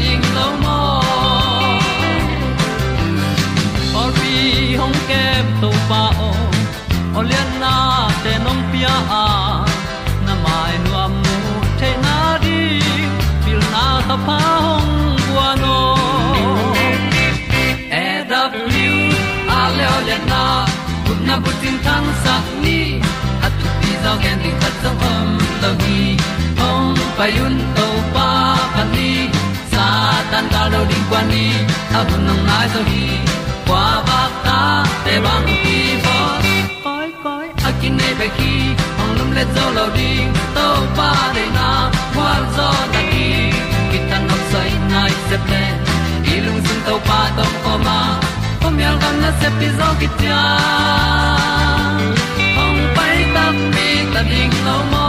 ding lo mo or pi hong kem to pa o olian na te nong pia a na mai nu amu te na di pil na ta pa hong bua no e da blue a le olian na kun na bu tin tan sa ni. At tu pi zo gen di khat zo om lo gi hong pai un to pa pa ni tan lo ding kwan ni a bu nang mai zo kwa ba ta te bang ki bo koi koi a kin nei pe ki ong lum le zo lo ding to pa de na kwa zo ta ki ki tan nok sai nai se ple i lung sun to pa tom ko ma. Pom yal gam na se pi zo ki tia ong pai ta mi ta ding lo mo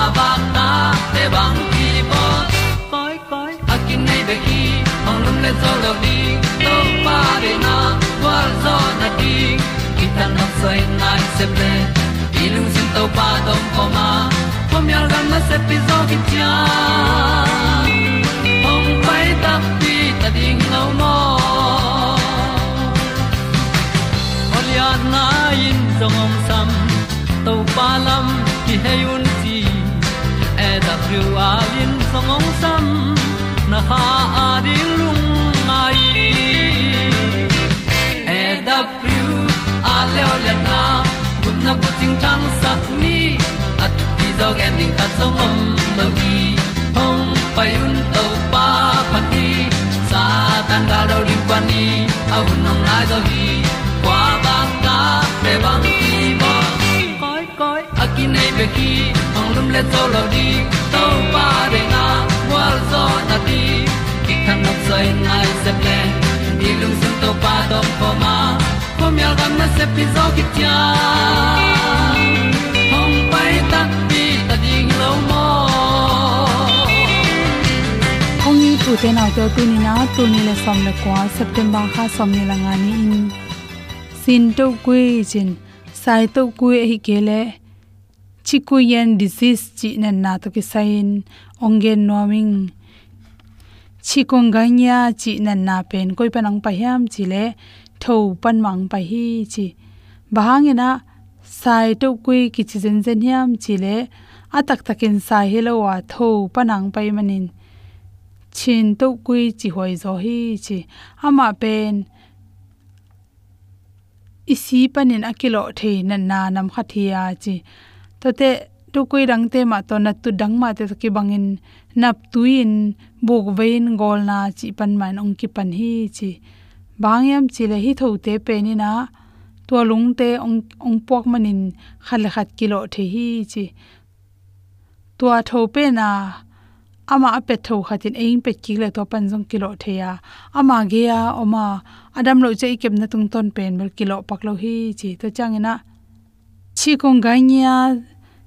kwa ba ta te bang ki bo koi koi a kin nei be ki ong lum le zo lo di to pa de na kwa zo na di ki ta na sai nai se ple i lung sin to pa dong ko ma. Pom yal gam na se pi zo ki tia ong pai ta pi ta ding lo mo Olia na in zong om sam to pa lam ki hay un ti e da thru a lin song om sam na ha a di lung mai e da pru a le o le na kun na ko ting tang sat ni at ti dog ending ta song om lo gi hong pai un to pa pa ti sa tan ga do ri pa ni a un nong lai do gi kwa ba ta pe bang ti mo koi koi a ki nei pe ki le to lo di to pa de na wa zo na di ki kan nok sai nai se ple ni lung sun to pa do po ma. Po mi al gam na se pi zo ki tia hom pai ta pi ta ding lo mo kong ni tu te na to tu ni na tu ni le som le kwa september kha som ni la nga ni in. Sin to kui jin sai to kui hi ke le chikuyen disease chi nan na to ki sain ongen noming chikonganya chi nan na pen koi panang pa hiam chi le tho pan mang pa hi chi. Bahangena sai to kui ki chi zen zen hiam chi le atak takin sai hello wa tho panang pai manin. Chin to kui chi hoi zo hi chi ama pen isi panin akilo the nan na nam khathia chi to te tu kui dang te ma to na tu dang ma te ki bangin nap tuin, buk vein, gol na chi pan man ong ki pan hi chi. Bangyam chi le hi tho te pe ni na to lung te ong ong pok manin khal khat kilo the hi chi. To tho pe na, ama ape tho khatin ein pe ki le to pan jong kilo the ya. Ama ge ya, oma adam lo che ikem na tung ton pen mel kilo pak lo hi chi. To changena chi kong gai nia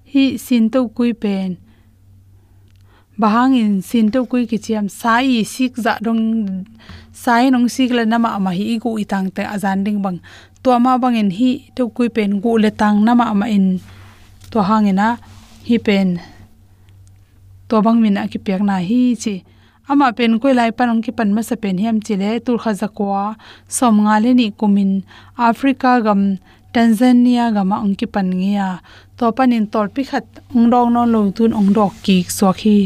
hi sin to kui pen. Bahang in sin to kui ki chiam sai sik za dong, sai nong sik la nama ma hi gu itang te azan ding bang. To ma bang in hi to kui pen gu le tang nama ma in to hang ina hi pen. To bang min a ki pek na hi chi. Ama pen koi lai panong ki pan ma sa pen hem chi le. Tur kha zakwa som nga le ni kumin. Africa gam tanzania ga ma ong ki pan nge ya to panin tol pi khat ong dong non lo tun ong dok ki so khi.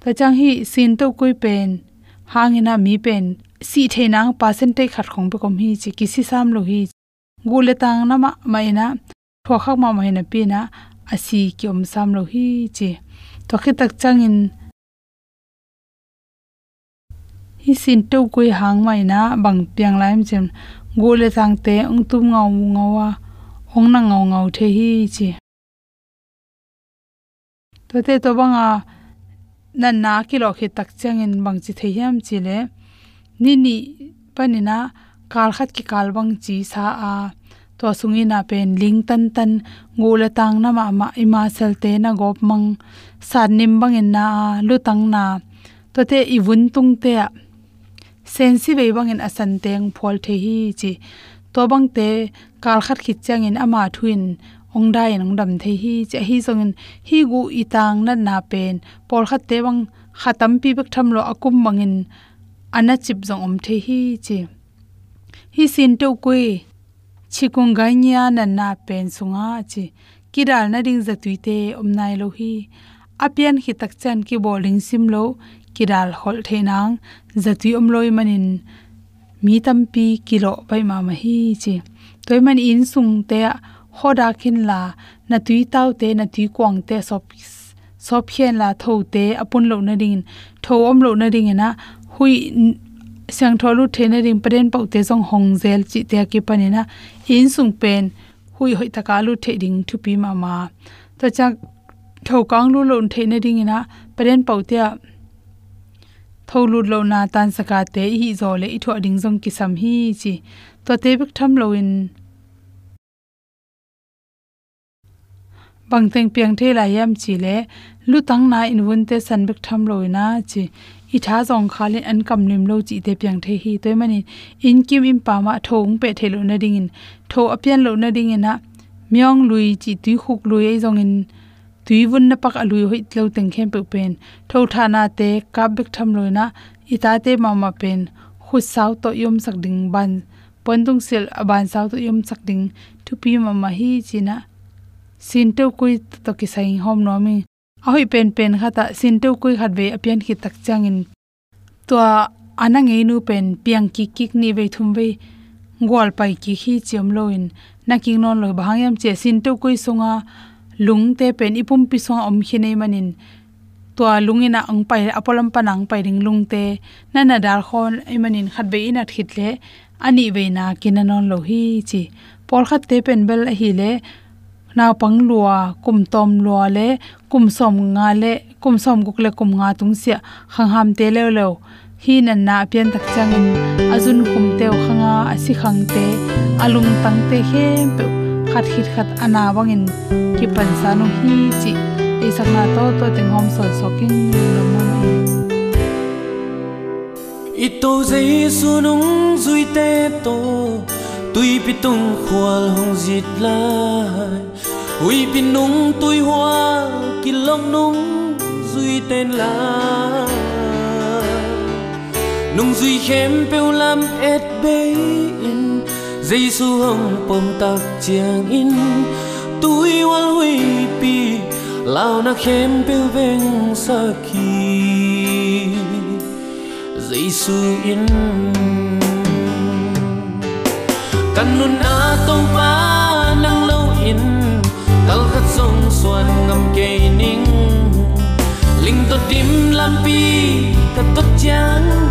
Ta chang hi sin to koi pen hangina mi pen, si thenang percentage khat khong pe kom hi chi, ki si sam lo hi. Gule tang na ma mai na tho khak ma mai na pi na asi om sam lo hi chi. To khi tak chang in, hi sin to koi hang mai na bang piang laim chem gule tang te ong tum ngau ngawa, ong na ngau ngau the hi chi. To te to banga na na ki lo khi tak chang in bang chi theiam chi le. Ni ni panina kal khat ki kal bang chi sa a. To sungi na pen ling tan tan ngula tang na ma ma ima sel te na gop mang. San nim bang in na lu tang na. To te i vun tung te a sensi ve bang in asan teng phol the hi chi. To bang te kal khat khit chang in ama thuin ong dai nang dam the hi che hi zong in hi gu itang na na pen. Pol khat te bang khatam pi bek tham lo akum mangin ana chip zong om the hi chi. Hi sin to koi chikung gai nya na na pen sunga chi. Kiral na ding za tuite om nai lo hi. Apian hi tak chan ki bowling sim lo kidal hol theinang zatui om loi manin mi tampi kilo pai ma ma hi chi. Toy man in sung te hoda khin la na tui tau te, na tui kwang te, sop sop hian la tho te, apun lo na ding tho om lo na ding na hui sang tho lu the na ring paren pau te jong hong zel chi te ki panina in sung pen, hui hoi taka lu the ding thu pi ma ma. Ta cha tho kang lu lon the na ding na paren pau te tholu lo na tan saka te hi zo le i tho ding jong ki sam hi chi. To te bik tham lo in. Bang teng piang the la yam chi le, lu tang na in wun te san bik tham lo na chi. I tha zong le an kam lim lo chi te piang the hi toy mani. In kim im pa ma thong pe the lo na ding in. Tho apian lo na ding ina myong lui chi tu khuk lui ei zong in tui vun na pak alui hoi tlo teng khem pe pen. Tho thana te kap bek tham lo na i ta te mama pen. Khu sau to yom sak ding ban. Pondung sel aban sau to yom sak ding. Thu pi mama ma hi china sin to koi to ki sai hom no mi. A hoi pen pen khata sin to koi khat ve apian ki tak changin to ana ngei nu pen piang ki kik ni ve thum ve. Gol pai ki hi chem loin na ki non lo bangyam che sin to koi songa lung te pen ipum piso om khinei manin. To lungina ang pai, apolam panang pai ring lung te na na dar khon imanin e khatbe ina thitle ani veina na kinanon lo hi chi. Por khat te pen bel hi le. Na pang lua, kum tom lua le. Kum som nga le. Kum som guk le kum nga tung sia. Khang ham te le lo hi nan na pian tak changin azun kum teu khanga asi khang te. Alung tang te hem pe. Khat khit khat ana wangin ki pan sa no hi chi e sakna to to teng hom sol soking lo mo mai ito zai sunung zui te to tui pi tung khwal hong zit lai ui pi nung tui hoa ki long nung zui tên la nung zui khem peu lam et be in giêsu hong pom tak chiang in tui wal hui pi lao na khem pe veng sa ki giêsu in. Kanun a tong pa nang lo in kal khat song suan ngam ke ning ling to tim lam pi ka to chang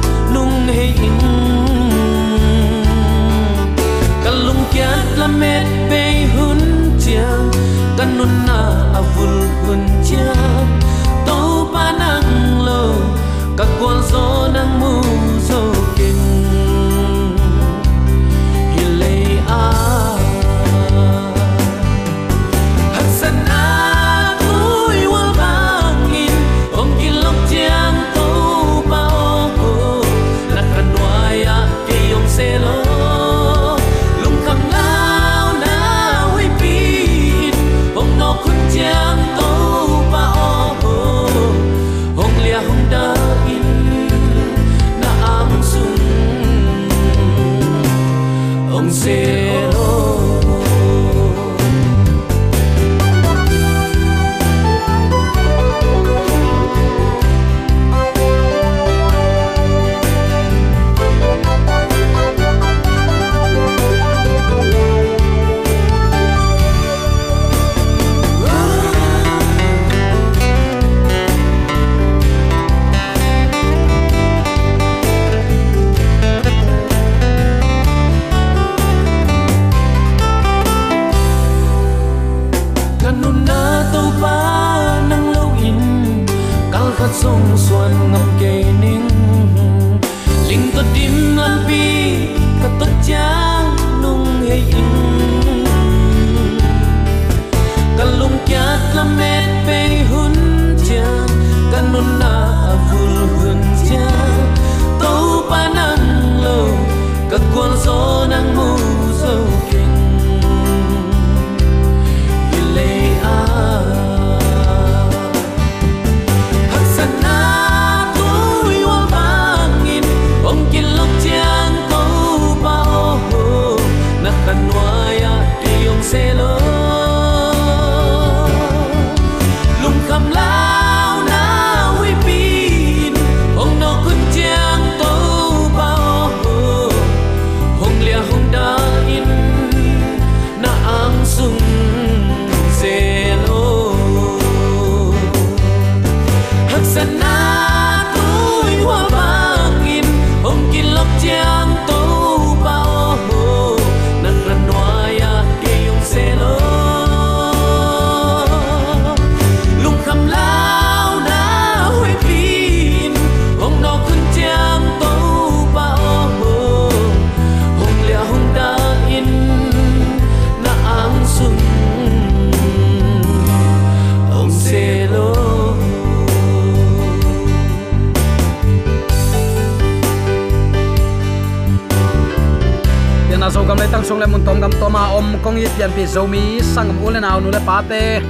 kong i pian pi zomi sang mu le nu le pa te.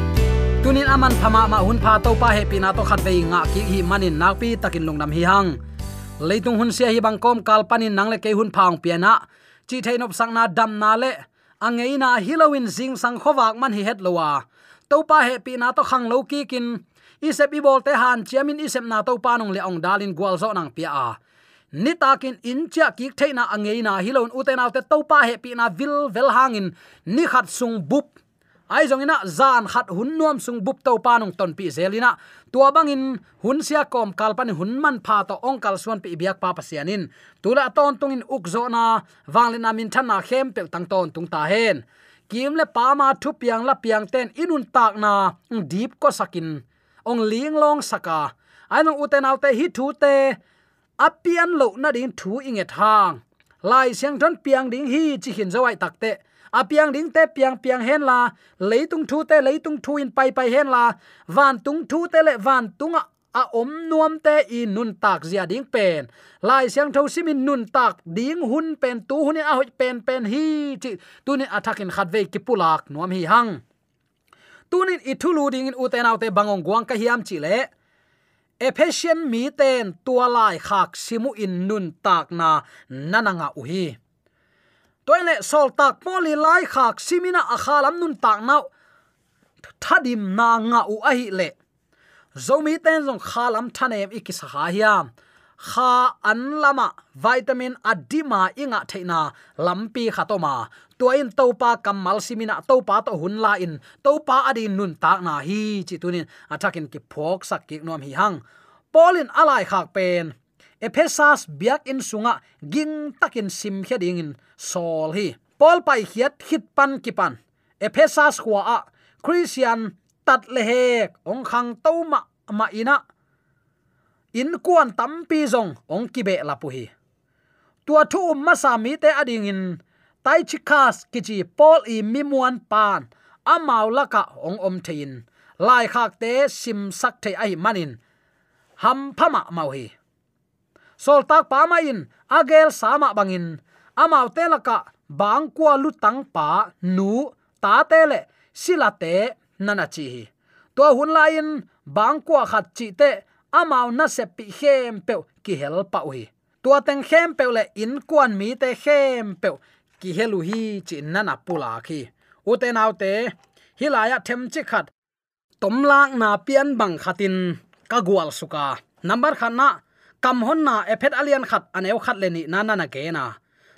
Tunin aman phama ma hun pha to pa he pi na to khat ve nga ki hi manin nak pi takin lungnam hi hang. Leitung hun sia hi bang kom kal panin nang le ke hun phang piana chi theinop sang na dam na le. Angeina hilowin zing sang khowak man hi het lowa to pa he pi na to khang lo ki kin. Isep i bol te han, chiamin isep na to pa nong le ong dalin gwal zo nang pia a ni takin in cha ki theina angeina hilon uten autte topa he pi na vil vel hangin. Ni khat sung bup. Ai zong ina zan khat hun nuam sung bup to pa nong ton pi zelina tua bangin hun sia kom kalpan hun man pha to ong kal suan pi biak pa pasianin tula ton tungin ukzo na wanglina min thana khem pel tang ton tung ta hen. Kim le pa ma thu piang la piang ten inun tak na deep ko sakin. Ong ling long saka. Ai nong uten autte hi thu te apian lo na ding thu inge thang. Lai siang don piang ding hi chi hin zawai takte apiang ding te piang piang hen la. Leitung thu te, leitung thu in pai pai hen la. Van tung thu te le, van tung a a om nuam te i nun tak zia ding pen. Lai siang tho simin nun tak ding hun pen, tu hun a hoi pen pen hi chi tunin athakin khat ve ki pulak nuam hi hang. Tunin ithulu ding in uten autte bangong guang ka hiam chi le ephesian mi ten tua lai khak simu in nun tak na nananga uhi. Toile sol tak poli lai khak simina akhalam nun tak na thadim na nga u ahi le. Zomi ten zong khalam thanem ikisa ha hiam kha an lama vitamin adima inga theina lampi khatoma tuain topa kamal simina topa to hun la in topa adin nun tak na hi chi tunin. Atakin ki phok sak ki nom hi hang. Polin alai khak pen. Ephesas biak in sunga, ging takin sim heding in sol hi. Pol pai hiat hit pan ki pan. Ephesas khwa a, christian, tat le hek, ong khang to ma ma ina. In kuan tampi zong, ong kibe la pu hi. Tua thu ma sa mi te ading in tai chikas kichi pol i mimuan pan amau laka ong om thein lai khak te sim sak the ai manin, ham phama mau hi. Sol tak pa ma in, agel sama bangin amau te laka bang kwa lu tang pa nu ta te le sila te nana chi hi. To hun lain bang kwa khat chi te amau na se pi hem pe ki hel pa ui. Tua teng hem pe le in kwan mi te hem pe ki helu hi chi nana pula khi. U te nau te hilaya them chi khat. Tom lang na pian bang khatin, ka gwal suka number khan na, kam hon na ephet alian khat aneu khat leni na na na ke na.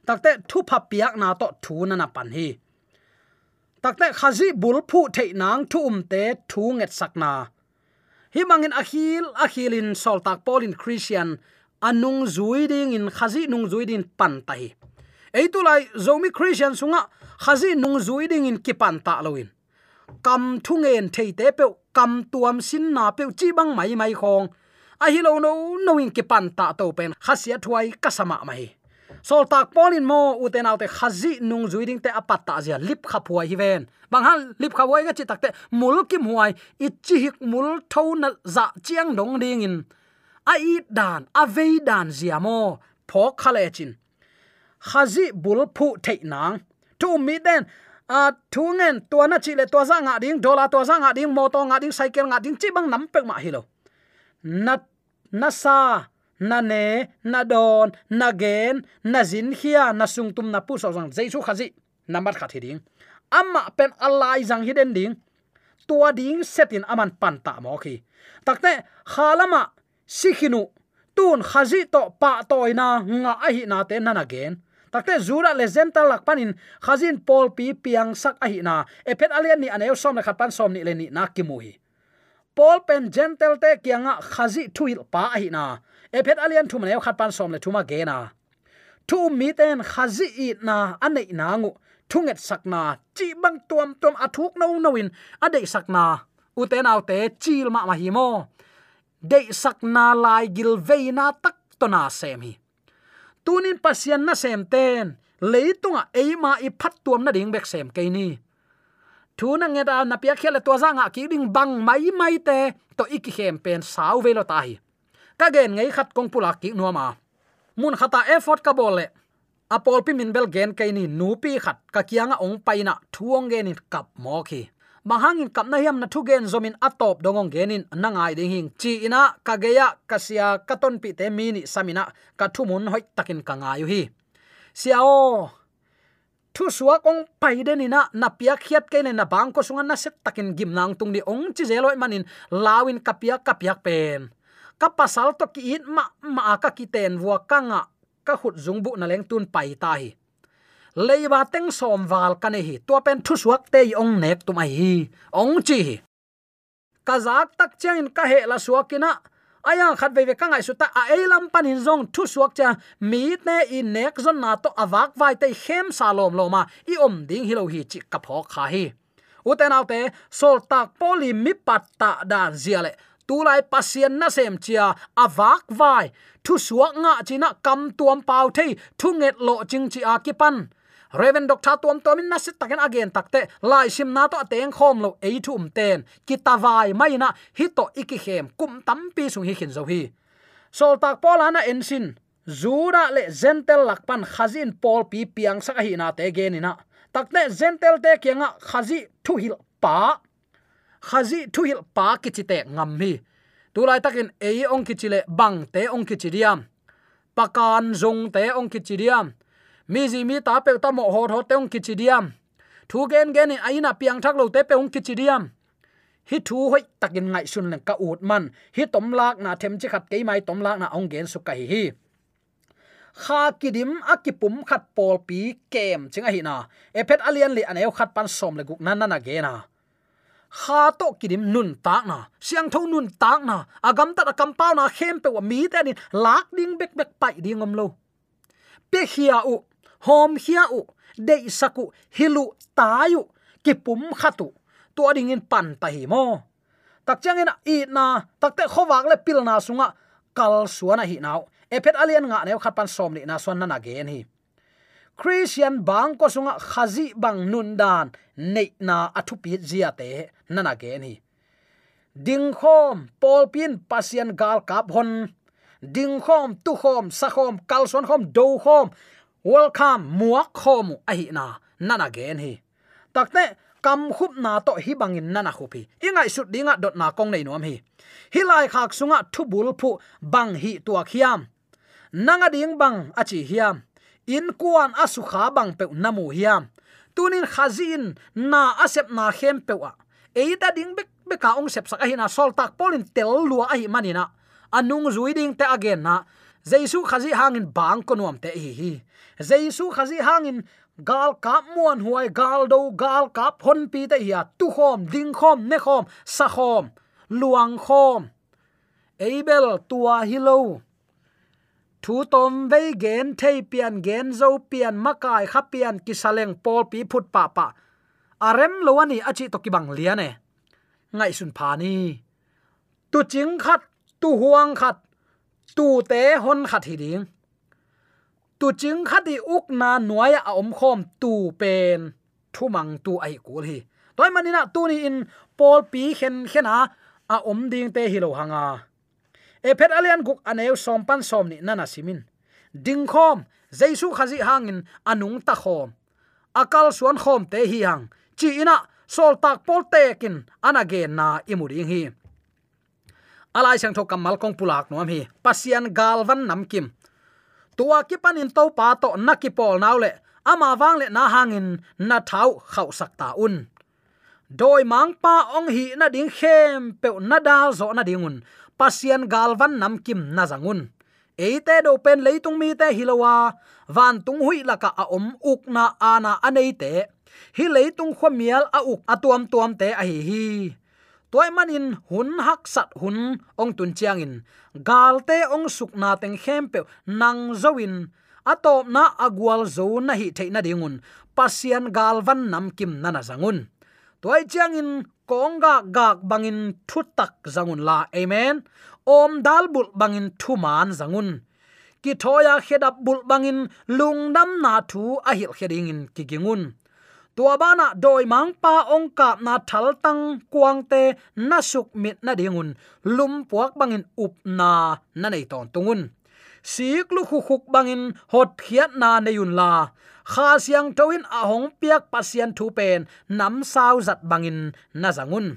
Takte thu pha piak na to thu na na pan hi. Takte khazi bul phu thei nang thu um te thu nget sakna hi mangin akhil, akhilin sol tak polin christian anung zuiding in khazi nung zuidin pan tai lai, zomi christian sunga, khazi nung zui ding in kipan ta loin kam thungen theite pe kam tuam sin na pe chi bang mai mai khong. A hi lo no no in kipan ta to pen, khasia thuai kasama mai. Sol tak polin mo uten autte khazi nung zuiding te apat ta zia, lip kha phuai hi ven. Bang han lip kha wai ga chi takte mul kim huai i chi hik mul tho na za chiang dong ding in. A i dan, a ve dan zia mo phok khale chin khazi bul phu thei nang. Tu mi den, a, thu ngen tua na chi le tua za nga ding, dola to za nga ding moto nga ding, cycle nga ding, chi bang nam pek ma hilo na na sa, na ne, na don, na gen, na zin khia na sung tum, na pu so jang jaisu khazi number khat hi ding. Amma pen alai jang hi den ding. Tua ding setin aman pan ta mo khi. Takte khalama sikhinu tun khazi to pa toina nga ahi na te na na gen takte zura le zenta lak panin khazin pol pi piang sak a hi na. Epet alian ni aneu som le khat pan som ni le ni na ki mui pol pen gentle te kianga khazi thuil pa a hi na. Epet alian thu maneu khat pan som le thuma ge na. Thu mi ten khazi i na anei na ngu. Thunget sakna chi bang tuam tuam athuk no noin adei sakna uten autte chil ma ma hi mo. Dei sakna lai gil veina tak to na sem hi tunin pasian na sem ten. Leitunga eima i phat tuam na ding bek sem ke ni. Thu na nge da na pia khela to zanga ki ding bang mai mai te, to iki hem pen sau velo ta hi ka gen ngei khat kong pula ki nu ma mun khata effort ka bole apol pi min bel gen ke ni nu pi khat ka kianga ong paina thuong gen ni kap mo khi mahangin kapna hiam na thugen zomin atop dongong genin. Nangai ding hing chi ina, kageya, kasia katon pi te mini samina ka thumun hoi takin kangayu hi siao thu suwa kong paiden ina na pia khiat ke na bang ko sunga na set takin gim nang tung ni ong chi zeloi manin, lawin kapia kapia pen. Kapasal to ki it ma ma ka kiten wa kanga ka hut zungbu na leng tun pai ta hi leiba teng som wal kane hi. To pen thu suak te ong nek tu mai hi. Ong chi hi. Ka zak tak chang ka he la suakina aya khat ve ve ka ngai su ta a elam pan panin zong thu suak cha. Mi ne i nek zon na to awak vai te hem salom lo ma i om ding hi lo hi chi ka pho kha hi. Uten autte sol tak poli mi pat ta dan ziale tu lai pasien na sem chia awak vai. Thu suak nga china kam tuam pau thei thu nget lo ching chi a ki pan reven dok tha tuam tomin na sit taken again takte. Lai sim na to teng khom lo ei thum um ten. Kitawai mai na hi to iki hem. Kum tam pi sung hi khin zo hi. Sol tak pol ana ensin zura le zentel lakpan khazin pol pi piang sak hi na te genina takte zentel te kenga khazi thu hil pa. Khazi thu hil pa kichite ngam hi. Tulai takin ei ong kichile bang te ong kichiriam pakan zong te ong kichiriam mi ji mi ta pe ta mo ho tho te ong kichidiam thu gen gen in aina piang thak lo te pe ong kichidiam hi thu hoi takin ngai sun len ka ut man. Hi tom lak na them chi khat ke mai, tom lak na ong gen su kai hi kha kidim akipum khat pol pi kem chinga hi na. Epet alian li aneu khat pan som le guk nan na ge na. Kha to kidim nun tak na. Siang tho nun tak na. Agam ta kam pau na khem pe wa mi te ni lak ding bek bek pai ding om lo. Pe hia u hom hia u de saku, hilu tayu kipum khatu. To ding in pan ta hi mo. Tak chang in i na, tak te khowak le pil na sunga, kal suana hi nau. Ephet alien nga ne khat pan som ni na suan na na gen hi. Christian bang ko sunga, khazi bang nun dan, nei na athu pi zia te na na gen hi. Ding khom pol pin, pasian gal kap hon. Ding khom, tu khom, sa khom, kal suan khom do khom welcome muak khom a hi na, nana gen hi. Takte kam khup na to hi bangin nana khupi ingai sut dinga dot na kong nei nom hi. Hilai khak sunga thubul phu bang hi tua khiam. Nanga ding bang achi hiam. In kuan asukha bang pe namu hiam. Tunin khazin na asep na khem pe wa eida ding bek, beka ong sep sak ahina sol tak polin tel lua ahi manina anung zui ding te again na jaisu khazi hangin bang konuam te hi hi. Jaisu khazi hangin gal kap muan huai, gal do gal kap hon pi te hi tu khom, ding khom, ne khom, sa khom, luang khom, abel tua hilo thu tom ve gen, thei pian gen zo pian makai kha pian kisaleng pol pi phut pa pa. Arem lowani achi to ki bang liane ngai sun pha ni. Tu ching khat, tu huang khat tu te hon khat hi ding. Tu ching khat di uk na nuaya a om khom tu pen. Thu mang tu ai kul hi. Toy manina tu ni in pol pi khen khena a om ding te hi lo hanga e phet alian guk aneu som pan som ni nana simin. Ding khom jaisu khazi hangin anung ta khom akal suan khom te hi hang. Chi ina sol tak pol tekin anagen na imuring hi alai sang tho kamal kong pulak nuam hi. Pasian galvan namkim tua ki panin to pa to naki pol naw le. Ama wang le na hangin na thau khau sakta un. Doi mang pa ong hi na ding khem pe na dal zo na dingun pasian galvan namkim na zangun eite do pen leitung mi te hilowa van tung hui laka a om uk na ana anei te. Hi leitung khomial a uk atuam tuam te a hi hi toy manin hun hak sat hun, ong tun chiang in. Galte ong suk na teng khem pe nang zoin atop na agwal zo na hi theina dingun. Pasian galvan nam kim nana zangun. Toy chiang in konga gak bangin thutak zangun la, amen. Om dal bul bangin thu man zangun. Ki thoya khedap bul bangin lungdam na thu ahil hil kheding in ki tua bana doi mang pa ong kap na thal tang kuang te na suk mit na dingun. Lum puak bangin up na na nei ton tungun. Sik lu khu khuk bangin hot khiat na neyun la. Kha siang toin a hong piak pasien thu pen, nam sao zat bangin na zangun.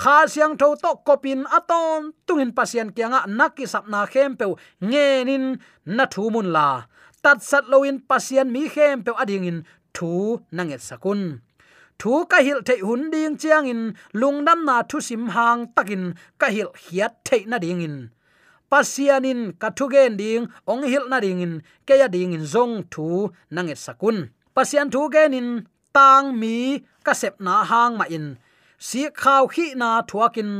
Kha siang tho to kopin aton tungin pasien kianga naki sapna khem ngenin na thu mun la. Tat sat loin pasien mi khem pe ading in thu nanget sakun. Thu ka hil thei hun ding chiang in lungdam na thu sim hang takin ka hil hiat thei na ding in. Pasianin kathugen ding, ong hil na ding in, ke ya ding in zong thu nanget sakun. Pasian thu genin tang mi ka sep na hang ma in. Si khaw khi na thuakin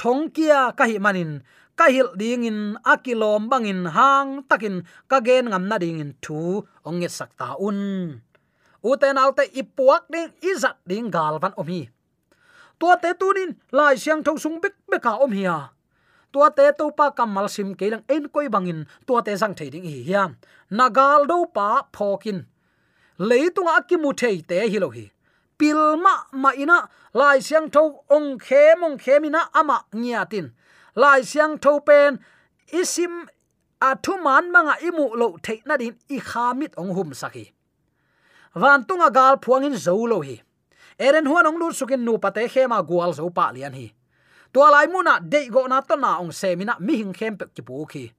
thong kia ka hi manin ka hil ding in akilom bangin hang takin ka gen ngam na ding in thu ong nge sakta un uten alte ipuak ding, izat ding galvan omi. Tua te tunin lai siang thong sung bek beka om hiya tua te to pa kamal sim kelang en koi bangin, tua te sang thei ding hi hiam nagal do pa phokin. Leitung akimu thei te hi lo hi. Pilma ma ina, lai siang tho ong khe mong khe mina ama ngiatin lai siang tho pen, isim a thu man manga imu lo thei na din, i khamit ong hum saki van tunga gal phuang in zolo hi. Eren huan ong lut sukin nu pate khema gwal zo pa lian hi. Tua lai muna de go na to na ong semina mi hing khem pe ki pu khi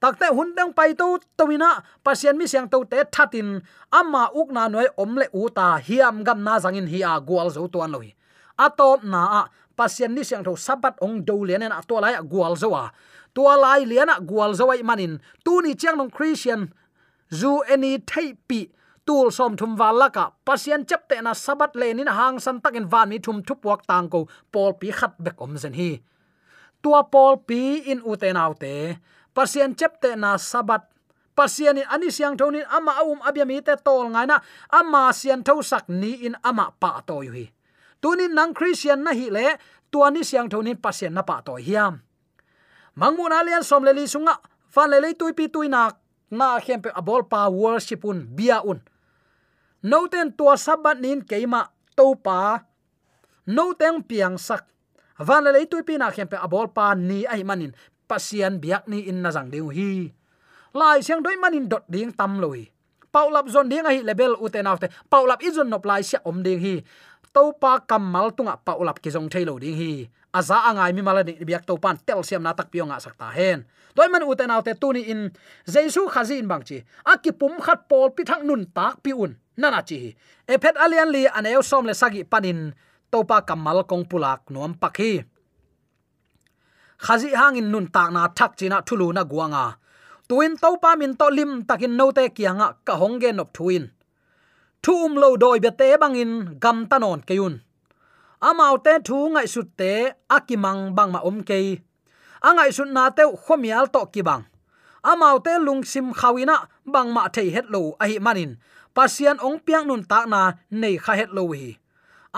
takte hun dang pai to towina pasien mi siang to te thatin, amma uk na noi omle u ta hiam gam na zangin hi a gwal zo to an loi atop na a pasien ni siang tho sabat ong do lian na to lai gwal zo a. Tua lai lian a gwal zo ai manin. Tu ni chiang nong christian, zu any tape tul som thum walaka pasien chapte na sabat le nin hang san takin van mi thum thup wak tang ko. Pol pi khat bek om zen hi. Tua pol pi in uten autte pasien chapte na sabat. Pasien in ani siang thonin ama um abiami te tol ngai na. Ama sian tho sak ni in ama pa to yu hi tunin nang christian na hi le. Tuani siang thonin pasien na pa to hiam. Mangmun alian som le li sunga. Fan le le tuipi tuinak na khem pe abol pa worship un, bia un no ten tua sabat nin keima to pa no teng piang sak. Van le tu pina khem pe abol pa ni ai manin. Pasian biak ni in na jang deu hi lai siang doi manin dot ding tam loi. Paulap zon ding hi level uten autte. Paulap izon nop lai sia om ding hi. To pa kamal tunga paulap ki jong thailo ding hi. Aza angai mi mala ni biak to pan tel siam na tak pionga sakta hen. Toy man uten autte tuni in. Jesu khazin bangchi akipum khat pol pi thang nun tak piun nana chi e phet alian li aneu som le sagi panin topa kamal kong pulak nuam pakhi. Khazi hangin nun tak na thak china thulu na guanga. Tuin topa min to lim takin note kianga ka hongge nop thuin. Thu um lo doi be te bangin gam tanon keyun. Amau te thu ngai sut te akimang bang ma om ke angai sut na te khomial to ki bang amau te lungsim khawina bang ma thei het lo a manin pasian ong piang nun ta na nei kha het lo hi.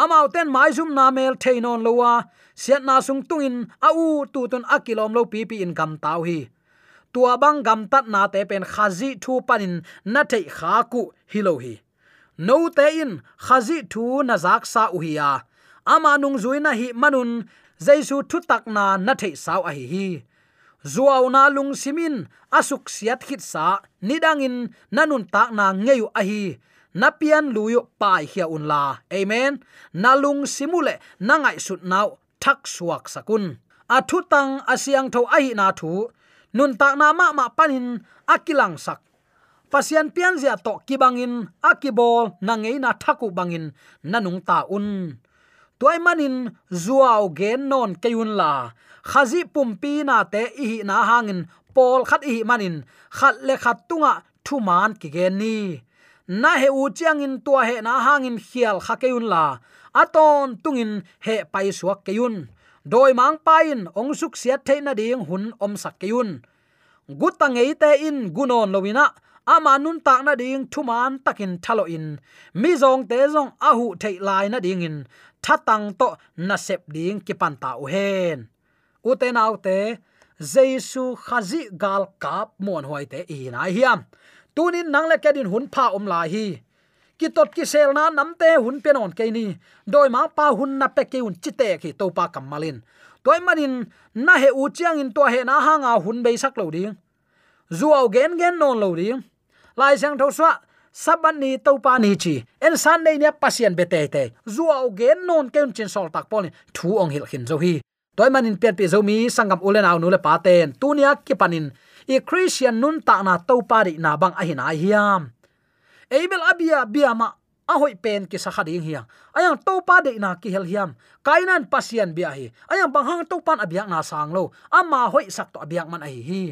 Amau ten mai zum na mel theinon lowa siat na sung tungin a u tu ton akilom lo pi pi in kam tau hi. Tua bang gam tat na te pen khazi thu panin na thei kha ku hilo hi. No te in khazi thu na zak sa u hi ya. Ama nung zuina hi manun, jaisu thu tak na na thei sau a hi hi zuaw na lung simin, asuk siat khit sa, nidangin nanun tak na ngeyu ahi napian luyo pai hia un la. Amen. Nalung simule, nangai sut nau, thak suak sakun. Athu tang asiang tho ahi na thu. Nun tak na ma ma panin akilang sak. Pasian pian zia to kibangin akibol nangei na thaku bangin, nanung ta un toy manin zuaw gen non kayun la. Khazi pumpi na te i na hangin. Pol khat i manin. Khat le khat tunga thuman ki gen ni. Na he u chiang in tua he na hangin khial kha keun la. Aton tungin he pai suak keun doi mang pain ong suk siat the na ding hun om sak keun gutangei te in gunon lowina ama nun tak na ding thuman takin thalo in. Mi zong te zong ahu thei lai na ding in. Thatang to na sep ding ki pan ta u hen. U te nau te, jesu khazi gal kap mon hoi te i na hiam. Tunin nang le kedin hun pha um om la hi. Ki tot ki sel na namte hun penon ke ni. Doi ma pa hun na pe ke un chite ki to pa kamalin toy manin na he u chiang in to he na hanga hun be sak lo ding. Zuaw gen gen non lo ding lai sang tho swa saban ni to pa ni chi. En san nei nia pasien be te zuaw gen non ke chin sol tak pon thu ong hil khin zo hi. Toy manin pian pi zo mi sangam ulen aw nu le pa ten tunia ki panin i christian nun ta na to pa ri na bang a hin a hiam. Abel abia biama a hoi pen ki sakha ding hiang. Ayang to pa de na ki hel hiam. Kainan pasian bia hi. Ayang bang hang to pan abiak na sang lo ama hoi sak to abiak man ai hi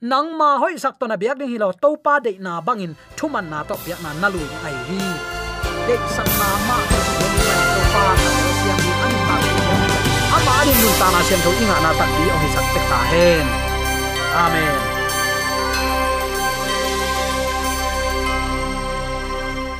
nang ma hoi sak to na biak ding hilo to pa de na bangin, thuman na to piak na nalu ai hi. De sak na ma to pa na siam di an ta ama ni nun ta na siam tho inga na tak di ong hi sak tek ta hen. Amen.